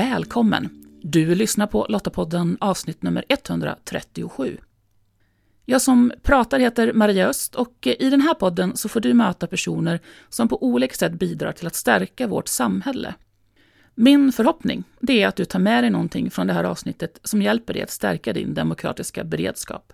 Välkommen! Du lyssnar på Lottapodden avsnitt nummer 137. Jag som pratar heter Maria Öst och eh, i den här podden så får du möta personer som på olika sätt bidrar till att stärka vårt samhälle. Min förhoppning är att du tar med dig någonting från det här avsnittet som hjälper dig att stärka din demokratiska beredskap.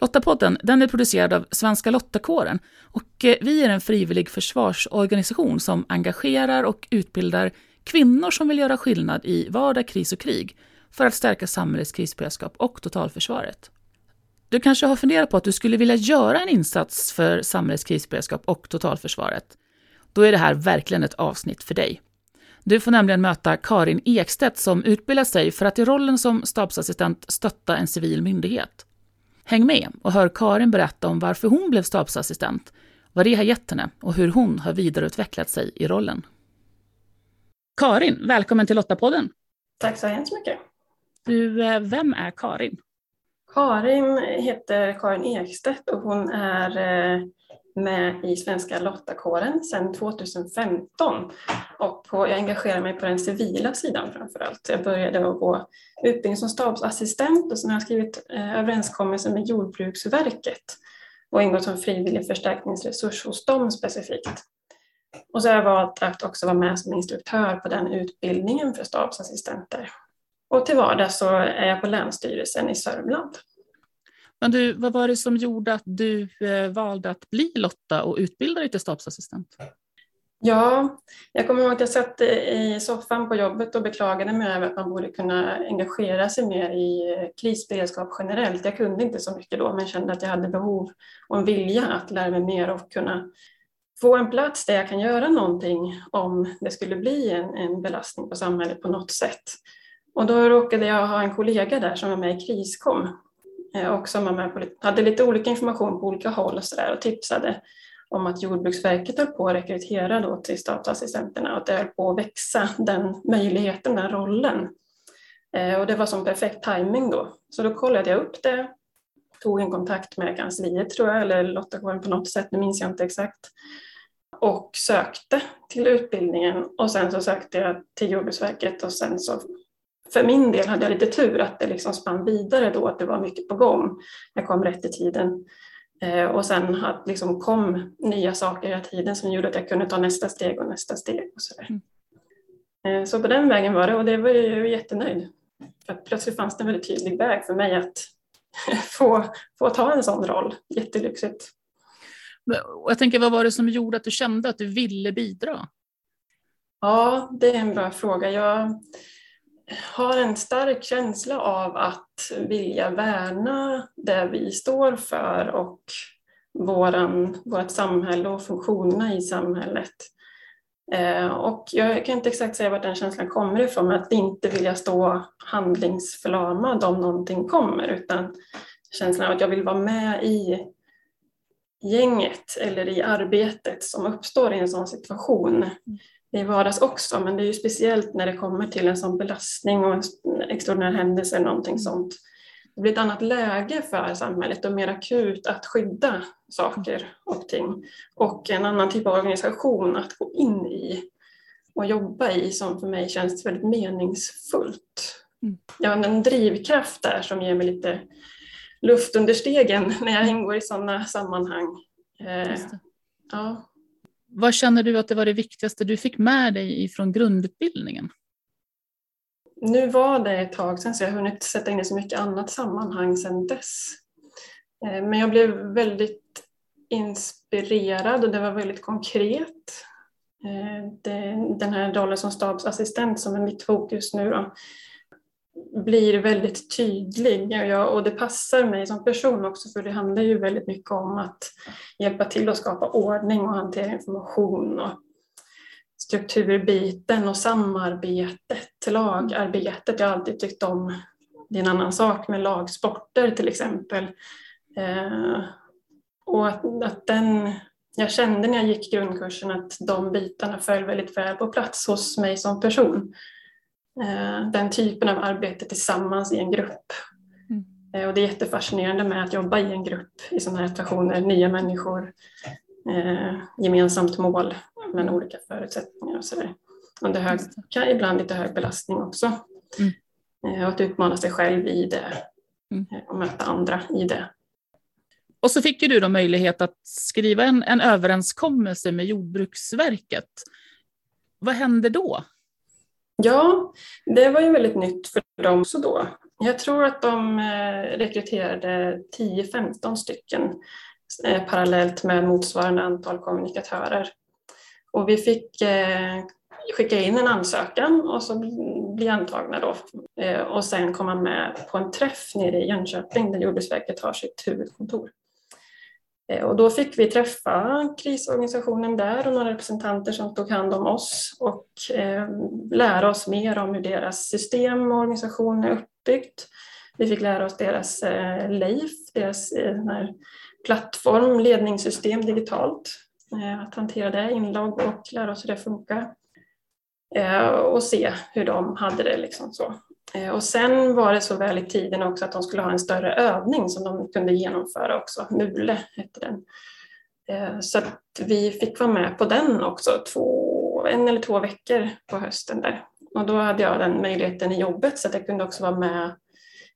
Lottapodden den är producerad av Svenska Lottakåren och eh, vi är en frivillig försvarsorganisation som engagerar och utbildar kvinnor som vill göra skillnad i vardag, kris och krig för att stärka samhällets krisberedskap och totalförsvaret. Du kanske har funderat på att du skulle vilja göra en insats för samhällets krisberedskap och totalförsvaret. Då är det här verkligen ett avsnitt för dig. Du får nämligen möta Karin Ekstedt som utbildar sig för att i rollen som stabsassistent stötta en civil myndighet. Häng med och hör Karin berätta om varför hon blev stabsassistent, vad det har gett henne och hur hon har vidareutvecklat sig i rollen. Karin, välkommen till Lottapodden. Tack så hemskt mycket. Du, eh, vem är Karin? Karin heter Karin Ekstedt och hon är eh, med i Svenska Lottakåren sedan 2015 och på, jag engagerar mig på den civila sidan framför allt. Jag började att gå utbildning som stabsassistent och sen har jag skrivit eh, överenskommelser med Jordbruksverket och ingått som frivillig förstärkningsresurs hos dem specifikt. Och så har jag valt att också vara med som instruktör på den utbildningen för stabsassistenter. Och till vardags så är jag på Länsstyrelsen i Sörmland. Men du, vad var det som gjorde att du eh, valde att bli Lotta och utbilda dig till stabsassistent? Ja, jag kommer ihåg att jag satt i soffan på jobbet och beklagade mig över att man borde kunna engagera sig mer i eh, krisberedskap generellt. Jag kunde inte så mycket då men kände att jag hade behov och en vilja att lära mig mer och kunna få en plats där jag kan göra någonting om det skulle bli en, en belastning på samhället på något sätt. Och då råkade jag ha en kollega där som var med i Kriskom eh, och som var med på, hade lite olika information på olika håll och, så där, och tipsade om att Jordbruksverket höll på att rekrytera då till statsassistenterna och att det höll på att växa den möjligheten, den rollen. Eh, och det var som perfekt timing då. Så då kollade jag upp det, tog en kontakt med kansliet tror jag, eller Lotta på något sätt, nu minns jag inte exakt och sökte till utbildningen och sen så sökte jag till Jordbruksverket och sen så för min del hade jag lite tur att det liksom spann vidare då, att det var mycket på gång. Jag kom rätt i tiden eh, och sen att liksom kom nya saker hela tiden som gjorde att jag kunde ta nästa steg och nästa steg. Och så, mm. Eh, så på den vägen var det och det var jag jättenöjd. För att plötsligt fanns det en väldigt tydlig väg för mig att få, få ta en sån roll. Jättelyxigt. Jag tänker, vad var det som gjorde att du kände att du ville bidra? Ja, det är en bra fråga. Jag har en stark känsla av att vilja värna det vi står för och våran, vårt samhälle och funktionerna i samhället. Eh, och jag kan inte exakt säga var den känslan kommer ifrån, men att inte vilja stå handlingsförlamad om någonting kommer, utan känslan av att jag vill vara med i gänget eller i arbetet som uppstår i en sån situation i vardags också, men det är ju speciellt när det kommer till en sån belastning och en extraordinär händelse eller någonting sånt. Det blir ett annat läge för samhället och mer akut att skydda saker och ting och en annan typ av organisation att gå in i och jobba i som för mig känns väldigt meningsfullt. Mm. Jag har en drivkraft där som ger mig lite luft under stegen när jag ingår i sådana sammanhang. Eh, ja. Vad känner du att det var det viktigaste du fick med dig från grundutbildningen? Nu var det ett tag sedan så jag har hunnit sätta in i så mycket annat sammanhang sedan dess. Eh, men jag blev väldigt inspirerad och det var väldigt konkret. Eh, den här rollen som stabsassistent som är mitt fokus nu då, blir väldigt tydlig och, jag, och det passar mig som person också för det handlar ju väldigt mycket om att hjälpa till att skapa ordning och hantera information och strukturbiten och samarbetet, lagarbetet. Jag har alltid tyckt om, det är en annan sak med lagsporter till exempel. Eh, och att, att den, jag kände när jag gick grundkursen att de bitarna föll väldigt väl på plats hos mig som person. Eh, den typen av arbete tillsammans i en grupp. Mm. Eh, och det är jättefascinerande med att jobba i en grupp i sådana här situationer, nya människor, eh, gemensamt mål men olika förutsättningar och sådär. under hög, kan ibland lite hög belastning också. Mm. Eh, och att utmana sig själv i det mm. Eh, och möta andra i det. Och så fick ju du då möjlighet att skriva en, en överenskommelse med Jordbruksverket. Vad hände då? Ja, det var ju väldigt nytt för dem också då. Jag tror att de eh, rekryterade 10-15 stycken eh, parallellt med motsvarande antal kommunikatörer. Och vi fick eh, skicka in en ansökan och så bli antagna då. Eh, och sen komma med på en träff nere i Jönköping där Jordbruksverket har sitt huvudkontor. Eh, och då fick vi träffa krisorganisationen där och några representanter som tog hand om oss och eh, lära oss mer om hur deras system och organisation är uppbyggt. Vi fick lära oss deras eh, LEIF, deras eh, plattform, ledningssystem digitalt, att hantera det, inlogg och lära oss hur det funkar. Eh, och se hur de hade det. Liksom så. Eh, och sen var det så väl i tiden också att de skulle ha en större övning som de kunde genomföra också. Mule hette den. Eh, så att vi fick vara med på den också, två, en eller två veckor på hösten där. Och då hade jag den möjligheten i jobbet så att jag kunde också vara med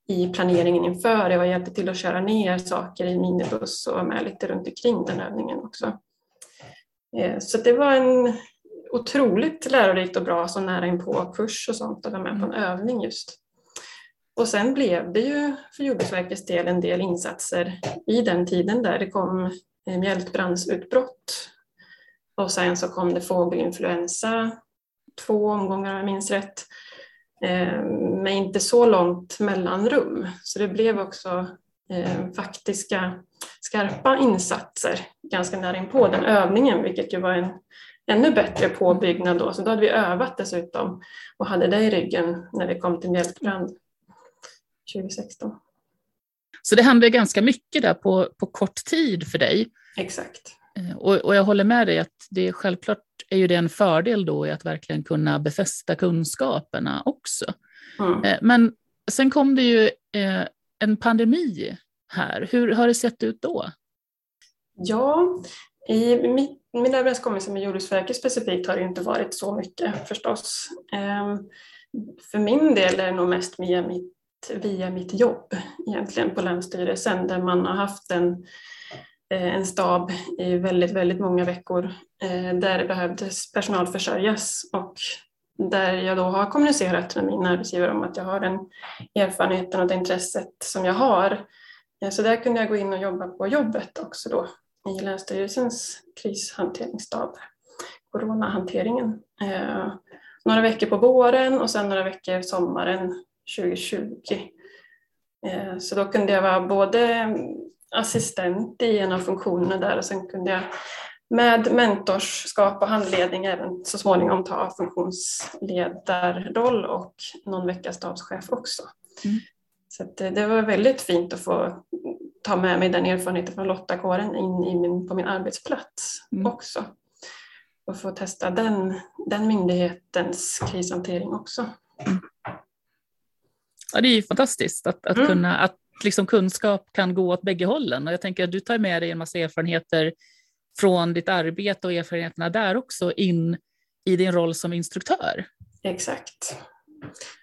i planeringen inför. Jag hjälpte till att köra ner saker i minibuss och var med lite runt omkring den övningen också. Eh, så det var en otroligt lärorikt och bra så nära in på kurs och sånt och vara med på en mm. övning just. Och sen blev det ju för Jordbruksverkets del en del insatser i den tiden där det kom eh, mjältbrandsutbrott och sen så kom det fågelinfluensa, två omgångar om jag minns rätt, eh, med inte så långt mellanrum. Så det blev också eh, faktiska skarpa insatser ganska nära in på den övningen, vilket ju var en ännu bättre påbyggnad då. Så då hade vi övat dessutom och hade det i ryggen när vi kom till mjältbrand 2016. Så det hände ganska mycket där på, på kort tid för dig. Exakt. Eh, och, och jag håller med dig att det självklart är ju det en fördel då i att verkligen kunna befästa kunskaperna också. Mm. Eh, men sen kom det ju eh, en pandemi här. Hur har det sett ut då? Ja, i mitt min överenskommelse med Jordbruksverket specifikt har det inte varit så mycket förstås. Ehm, för min del är det nog mest via mitt, via mitt jobb egentligen på Länsstyrelsen där man har haft en, eh, en stab i väldigt, väldigt många veckor eh, där det behövdes personalförsörjas och där jag då har kommunicerat med min arbetsgivare om att jag har den erfarenheten och det intresset som jag har. Eh, så där kunde jag gå in och jobba på jobbet också då i Länsstyrelsens krishanteringsstab, coronahanteringen. Eh, några veckor på våren och sen några veckor sommaren 2020. Eh, så då kunde jag vara både assistent i en av funktionerna där och sen kunde jag med mentorskap och handledning även så småningom ta funktionsledarroll och någon vecka stabschef också. Mm. Så det, det var väldigt fint att få ta med mig den erfarenheten från Lottakåren in i min, på min arbetsplats mm. också. Och få testa den, den myndighetens krishantering också. Mm. Ja, det är ju fantastiskt att, att, mm. kunna, att liksom kunskap kan gå åt bägge hållen. Och jag tänker att du tar med dig en massa erfarenheter från ditt arbete och erfarenheterna där också in i din roll som instruktör. Exakt.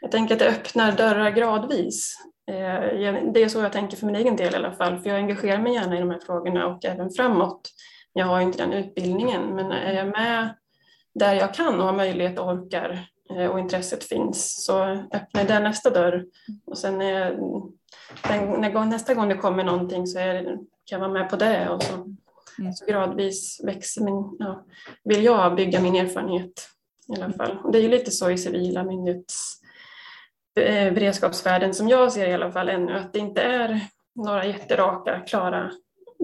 Jag tänker att det öppnar dörrar gradvis. Eh, det är så jag tänker för min egen del i alla fall, för jag engagerar mig gärna i de här frågorna och även framåt. Jag har inte den utbildningen, men är jag med där jag kan och har möjlighet och orkar eh, och intresset finns så öppnar det nästa dörr. Och sen är, när, nästa gång det kommer någonting så är, kan jag vara med på det och så, mm. så gradvis växer min, ja, vill jag bygga min erfarenhet i alla fall. Och det är ju lite så i civila myndighets beredskapsvärlden som jag ser i alla fall ännu, att det inte är några jätteraka, klara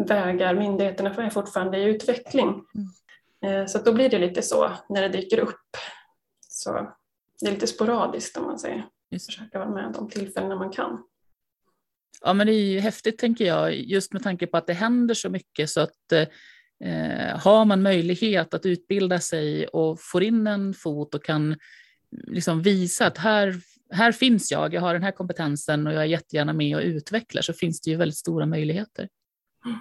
vägar. Myndigheterna är fortfarande i utveckling. Mm. Eh, så då blir det lite så när det dyker upp. Så det är lite sporadiskt om man säger. Just. Försöka vara med de tillfällen man kan. Ja, men det är ju häftigt tänker jag, just med tanke på att det händer så mycket så att eh, har man möjlighet att utbilda sig och får in en fot och kan liksom visa att här här finns jag, jag har den här kompetensen och jag är jättegärna med och utvecklar så finns det ju väldigt stora möjligheter. Mm.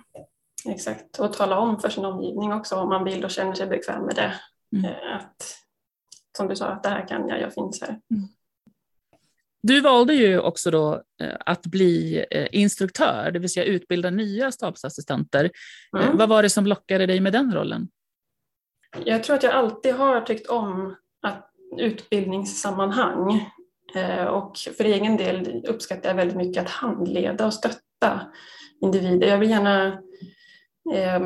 Exakt, och tala om för sin omgivning också om man vill och känner sig bekväm med det. Mm. Eh, att som du sa, att det här kan jag, jag finns här. Mm. Du valde ju också då eh, att bli eh, instruktör, det vill säga utbilda nya stabsassistenter. Mm. Vad var det som lockade dig med den rollen? Jag tror att jag alltid har tyckt om att utbildningssammanhang Eh, och för egen del uppskattar jag väldigt mycket att handleda och stötta individer. Jag vill gärna eh,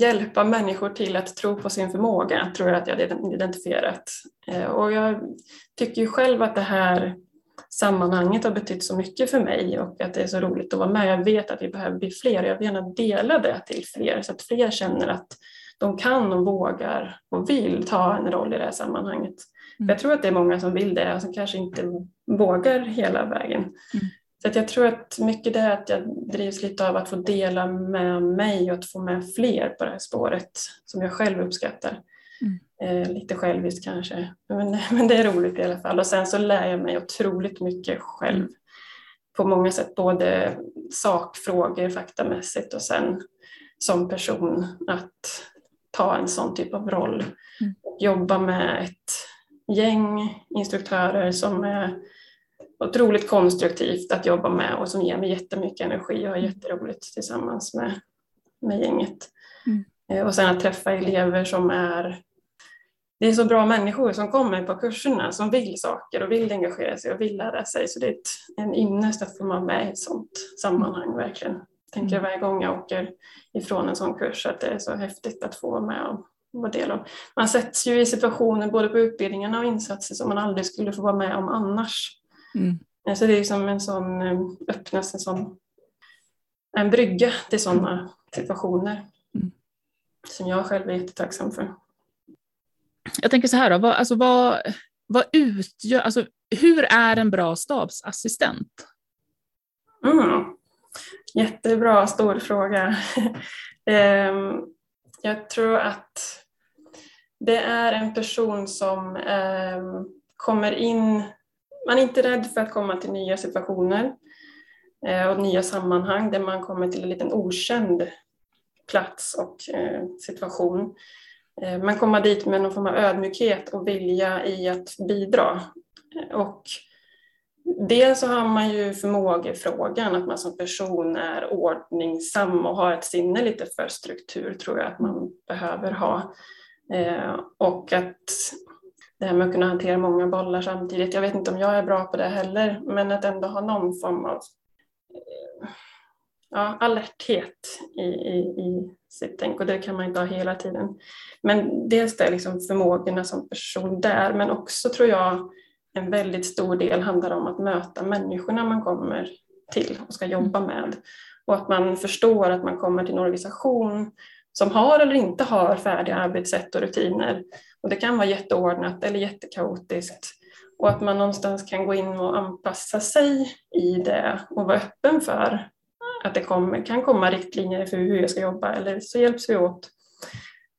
hjälpa människor till att tro på sin förmåga, tror jag att jag har identifierat. Eh, och jag tycker ju själv att det här sammanhanget har betytt så mycket för mig och att det är så roligt att vara med. Jag vet att vi behöver bli fler och jag vill gärna dela det till fler så att fler känner att de kan och vågar och vill ta en roll i det här sammanhanget. Mm. Jag tror att det är många som vill det och som kanske inte vågar hela vägen. Mm. Så att jag tror att mycket det är att jag drivs lite av att få dela med mig och att få med fler på det här spåret som jag själv uppskattar. Mm. Eh, lite själviskt kanske, men, men det är roligt i alla fall. Och sen så lär jag mig otroligt mycket själv på många sätt, både sakfrågor faktamässigt och sen som person att ta en sån typ av roll. Mm. Jobba med ett gäng instruktörer som är otroligt konstruktivt att jobba med och som ger mig jättemycket energi och har jätteroligt tillsammans med, med gänget. Mm. Eh, och sen att träffa elever som är det är så bra människor som kommer på kurserna som vill saker och vill engagera sig och vill lära sig. Så det är en ynnest att få vara med i ett sådant sammanhang verkligen. Tänker jag mm. varje gång jag åker ifrån en sån kurs att det är så häftigt att få vara med och vara del av. Man sätts ju i situationer både på utbildningarna och insatser som man aldrig skulle få vara med om annars. Mm. Så det är som en sån eh, öppnas en sån en brygga till sådana situationer mm. som jag själv är jättetacksam för jag tänker så här, då, vad, alltså vad, vad utgör, alltså, hur är en bra stabsassistent? Mm. Jättebra, stor fråga. Ehm, jag tror att det är en person som eh, kommer in, man är inte rädd för att komma till nya situationer eh, och nya sammanhang där man kommer till en liten okänd plats och eh, situation. Eh, men komma dit med någon form av ödmjukhet och vilja i att bidra. Och dels så har man ju förmågefrågan, att man som person är ordningsam och har ett sinne lite för struktur tror jag att man behöver ha. Eh, och att det här med att kunna hantera många bollar samtidigt, jag vet inte om jag är bra på det heller, men att ändå ha någon form av eh, ja, alerthet i, i, i sitt tänk och det kan man inte ha hela tiden. Men dels det liksom förmågorna som person där, men också tror jag en väldigt stor del handlar om att möta människorna man kommer till och ska jobba mm. med. Och att man förstår att man kommer till en organisation som har eller inte har färdiga arbetssätt och rutiner. Och det kan vara jätteordnat eller jättekaotiskt. Och att man någonstans kan gå in och anpassa sig i det och vara öppen för att det kommer, kan komma riktlinjer för hur jag ska jobba eller så hjälps vi åt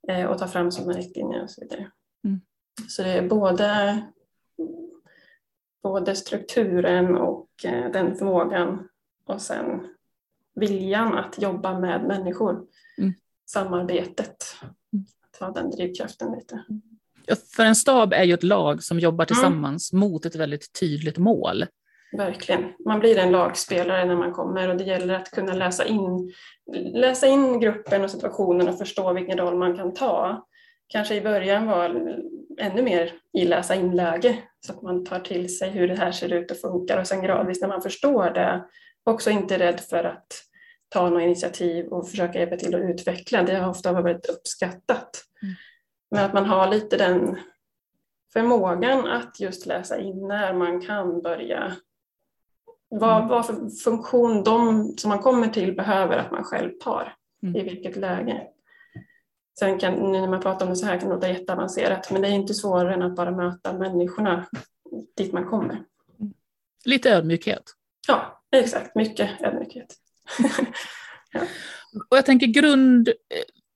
eh, och ta fram sådana riktlinjer och så vidare. Mm. Så det är både, både strukturen och eh, den förmågan och sen viljan att jobba med människor. Mm. Samarbetet, mm. att ha den drivkraften lite. Ja, för en stab är ju ett lag som jobbar mm. tillsammans mm. mot ett väldigt tydligt mål. Verkligen. Man blir en lagspelare när man kommer och det gäller att kunna läsa in, läsa in gruppen och situationen och förstå vilken roll man kan ta. Kanske i början var ännu mer i läsa in-läge så att man tar till sig hur det här ser ut och funkar och sen gradvis när man förstår det också inte rädd för att ta något initiativ och försöka hjälpa till att utveckla. Det har ofta varit uppskattat. Mm. Men att man har lite den förmågan att just läsa in när man kan börja vad, mm. vad för funktion de som man kommer till behöver att man själv tar mm. i vilket läge. Sen kan, nu när man pratar om det så här kan det låta jätteavancerat men det är inte svårare än att bara möta människorna dit man kommer. Lite ödmjukhet. Ja, exakt. Mycket ödmjukhet. ja. Och jag tänker grund,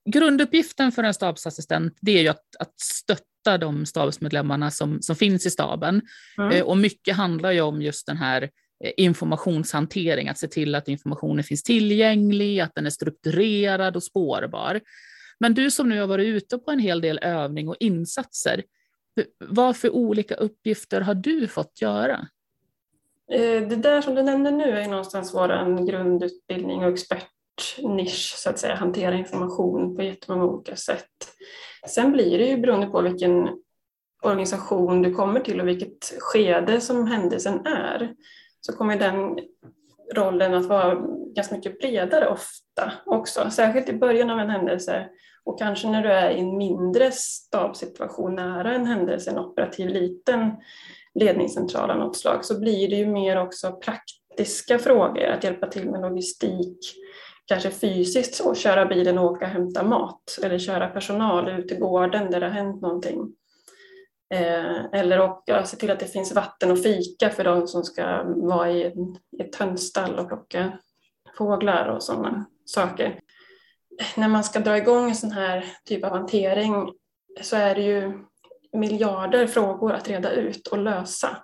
grunduppgiften för en stabsassistent det är ju att, att stötta de stabsmedlemmarna som, som finns i staben. Mm. Eh, och mycket handlar ju om just den här Eh, informationshantering, att se till att informationen finns tillgänglig, att den är strukturerad och spårbar. Men du som nu har varit ute på en hel del övning och insatser, Vad för olika uppgifter har du fått göra? Eh, det där som du nämnde nu är någonstans vår grundutbildning och expertnisch, så att säga, hantera information på jättemånga olika sätt. Sen blir det ju beroende på vilken organisation du kommer till och vilket skede som händelsen är, så kommer den rollen att vara ganska mycket bredare ofta också, särskilt i början av en händelse och kanske när du är i en mindre stabssituation nära en händelse, en operativ liten ledningscentral av något slag, så blir det ju mer också praktiska frågor, att hjälpa till med logistik, kanske fysiskt och köra bilen och åka och hämta mat eller köra personal ut till gården där det har hänt någonting. Eh, eller åka, se till att det finns vatten och fika för de som ska vara i ett hönsstall och plocka fåglar och sådana saker. När man ska dra igång en sån här typ av hantering så är det ju miljarder frågor att reda ut och lösa.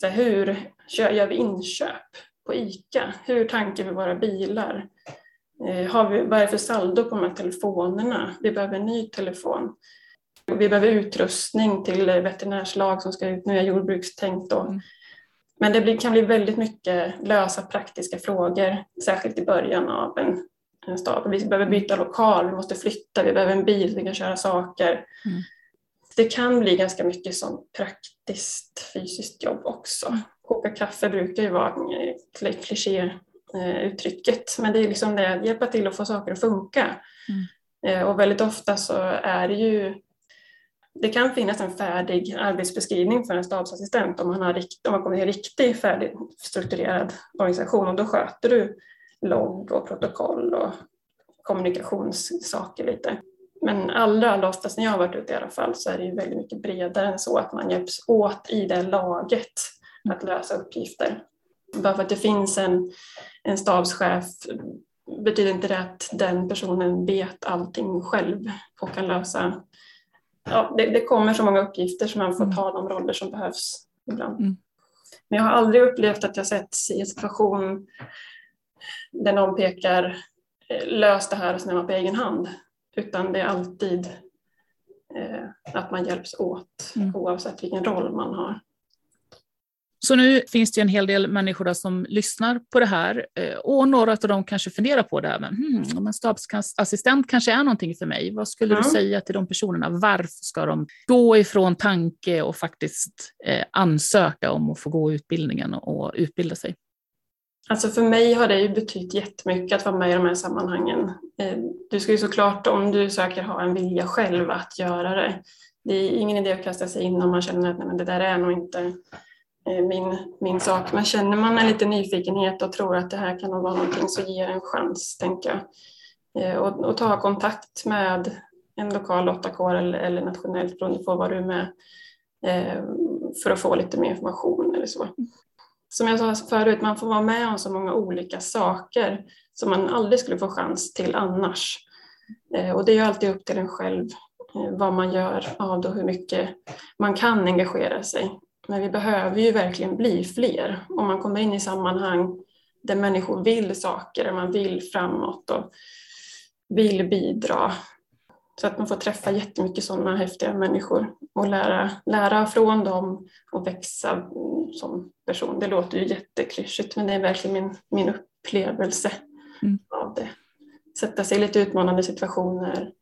Så hur gör vi inköp på ICA? Hur tankar vi våra bilar? Eh, har vi, vad är det för saldo på de här telefonerna? Vi behöver en ny telefon. Vi behöver utrustning till veterinärslag som ska ut, nu är jordbrukstänkt då. Mm. Men det blir, kan bli väldigt mycket lösa praktiska frågor, särskilt i början av en, en stad. Vi behöver byta lokal, vi måste flytta, vi behöver en bil vi kan köra saker. Mm. Det kan bli ganska mycket som praktiskt fysiskt jobb också. Koka kaffe brukar ju vara klichéuttrycket, men det är liksom det att hjälpa till att få saker att funka. Mm. Eh, och väldigt ofta så är det ju det kan finnas en färdig arbetsbeskrivning för en stabsassistent om man, har rikt, om man kommer till en riktigt färdig strukturerad organisation och då sköter du logg och protokoll och kommunikationssaker lite. Men allra, allra oftast när jag har varit ute i alla fall så är det ju väldigt mycket bredare än så att man hjälps åt i det laget att lösa uppgifter. Bara för att det finns en, en stabschef betyder inte det att den personen vet allting själv och kan lösa ja, det, det, kommer så många uppgifter som man får mm. ta de roller som behövs ibland. Mm. Men jag har aldrig upplevt att jag setts i en situation där någon pekar eh, lös det här och man på egen hand. Utan det är alltid eh, att man hjälps åt mm. oavsett vilken roll man har. Så nu finns det en hel del människor som lyssnar på det här eh, och några av dem kanske funderar på det här, men hmm, en stabsassistent kanske är någonting för mig. Vad skulle mm. du säga till de personerna? Varför ska de gå ifrån tanke och faktiskt eh, ansöka om att få gå utbildningen och utbilda sig? Alltså för mig har det ju betytt jättemycket att vara med i de här sammanhangen. Eh, du ska ju såklart, om du söker, ha en vilja själv att göra det. Det är ingen idé att kasta sig in om man känner att nej, men det där är nog inte eh, min, min sak. Men känner man en liten nyfikenhet och tror att det här kan vara någonting så ge en chans, tänker jag. Eh, och, och ta kontakt med en lokal 8K eller, eller nationellt beroende på vad du är med för att få lite mer information eller så. Som jag sa förut, man får vara med om så många olika saker som man aldrig skulle få chans till annars. Eh, och det är ju alltid upp till en själv eh, vad man gör av det och hur mycket man kan engagera sig. Men vi behöver ju verkligen bli fler. Om man kommer in i sammanhang där människor vill saker, där man vill framåt och vill bidra. Så att man får träffa jättemycket sådana häftiga människor och lära, lära från dem och växa som person. Det låter ju jätteklyschigt men det är verkligen min, min upplevelse mm. av det. Sätta sig i lite utmanande situationer,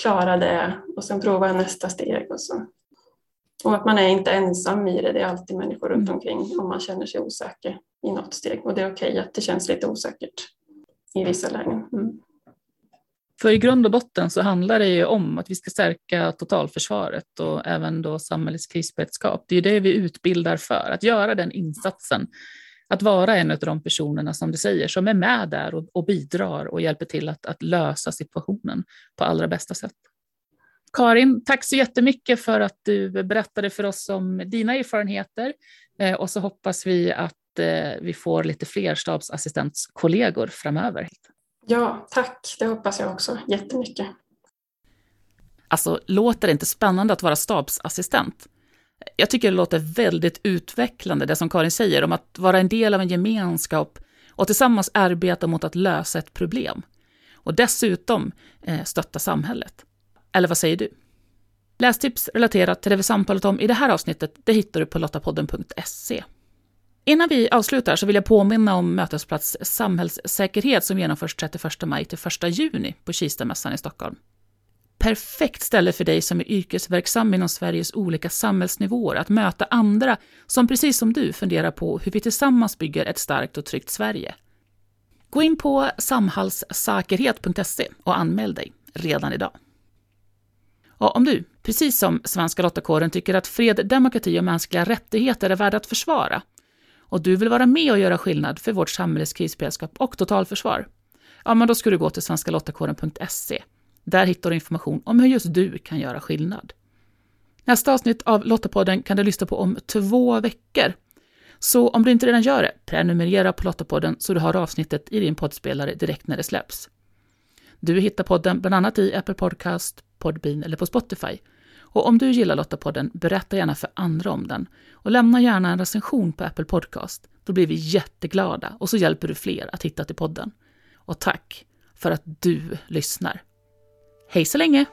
klara det och sen prova nästa steg och så och att man är inte ensam i det, det är alltid människor runt mm. omkring om man känner sig osäker i något steg. Och det är okej okay att det känns lite osäkert i vissa lägen. Mm. För i grund och botten så handlar det ju om att vi ska stärka totalförsvaret och även då samhällets krisberedskap. Det är det vi utbildar för, att göra den insatsen. Att vara en av de personerna som du säger som är med där och, och bidrar och hjälper till att, att lösa situationen på allra bästa sätt. Karin, tack så jättemycket för att du berättade för oss om dina erfarenheter eh, och så hoppas vi att eh, vi får lite fler stabsassistentskollegor framöver. Ja, tack. Det hoppas jag också jättemycket. Alltså, låter det inte spännande att vara stabsassistent? Jag tycker det låter väldigt utvecklande, det som Karin säger om att vara en del av en gemenskap och tillsammans arbeta mot att lösa ett problem. Och dessutom eh, stötta samhället. Eller vad säger du? Lästips relaterat till det vi samtalat om i det här avsnittet det hittar du på lottapodden.se. Innan vi avslutar så vill jag påminna om Mötesplats samhällssäkerhet som genomförs 31 maj till 1 juni på Kistamässan i Stockholm. Perfekt ställe för dig som är yrkesverksam inom Sveriges olika samhällsnivåer att möta andra som precis som du funderar på hur vi tillsammans bygger ett starkt och tryggt Sverige. Gå in på samhällssäkerhet.se och anmäl dig redan idag. Och om du, precis som Svenska Lottakåren, tycker att fred, demokrati och mänskliga rättigheter är värda att försvara och du vill vara med och göra skillnad för vårt samhälles krisberedskap och totalförsvar, ja, men då ska du gå till svenskalottakåren.se. Där hittar du information om hur just du kan göra skillnad. Nästa avsnitt av Lottapodden kan du lyssna på om två veckor. Så om du inte redan gör det, prenumerera på Lottapodden så du har avsnittet i din poddspelare direkt när det släpps. Du hittar podden bland annat i Apple Podcast, Podbean eller på Spotify. Och om du gillar Lottapodden, berätta gärna för andra om den. Och lämna gärna en recension på Apple Podcast. Då blir vi jätteglada och så hjälper du fler att hitta till podden. Och tack för att du lyssnar. Hej så länge!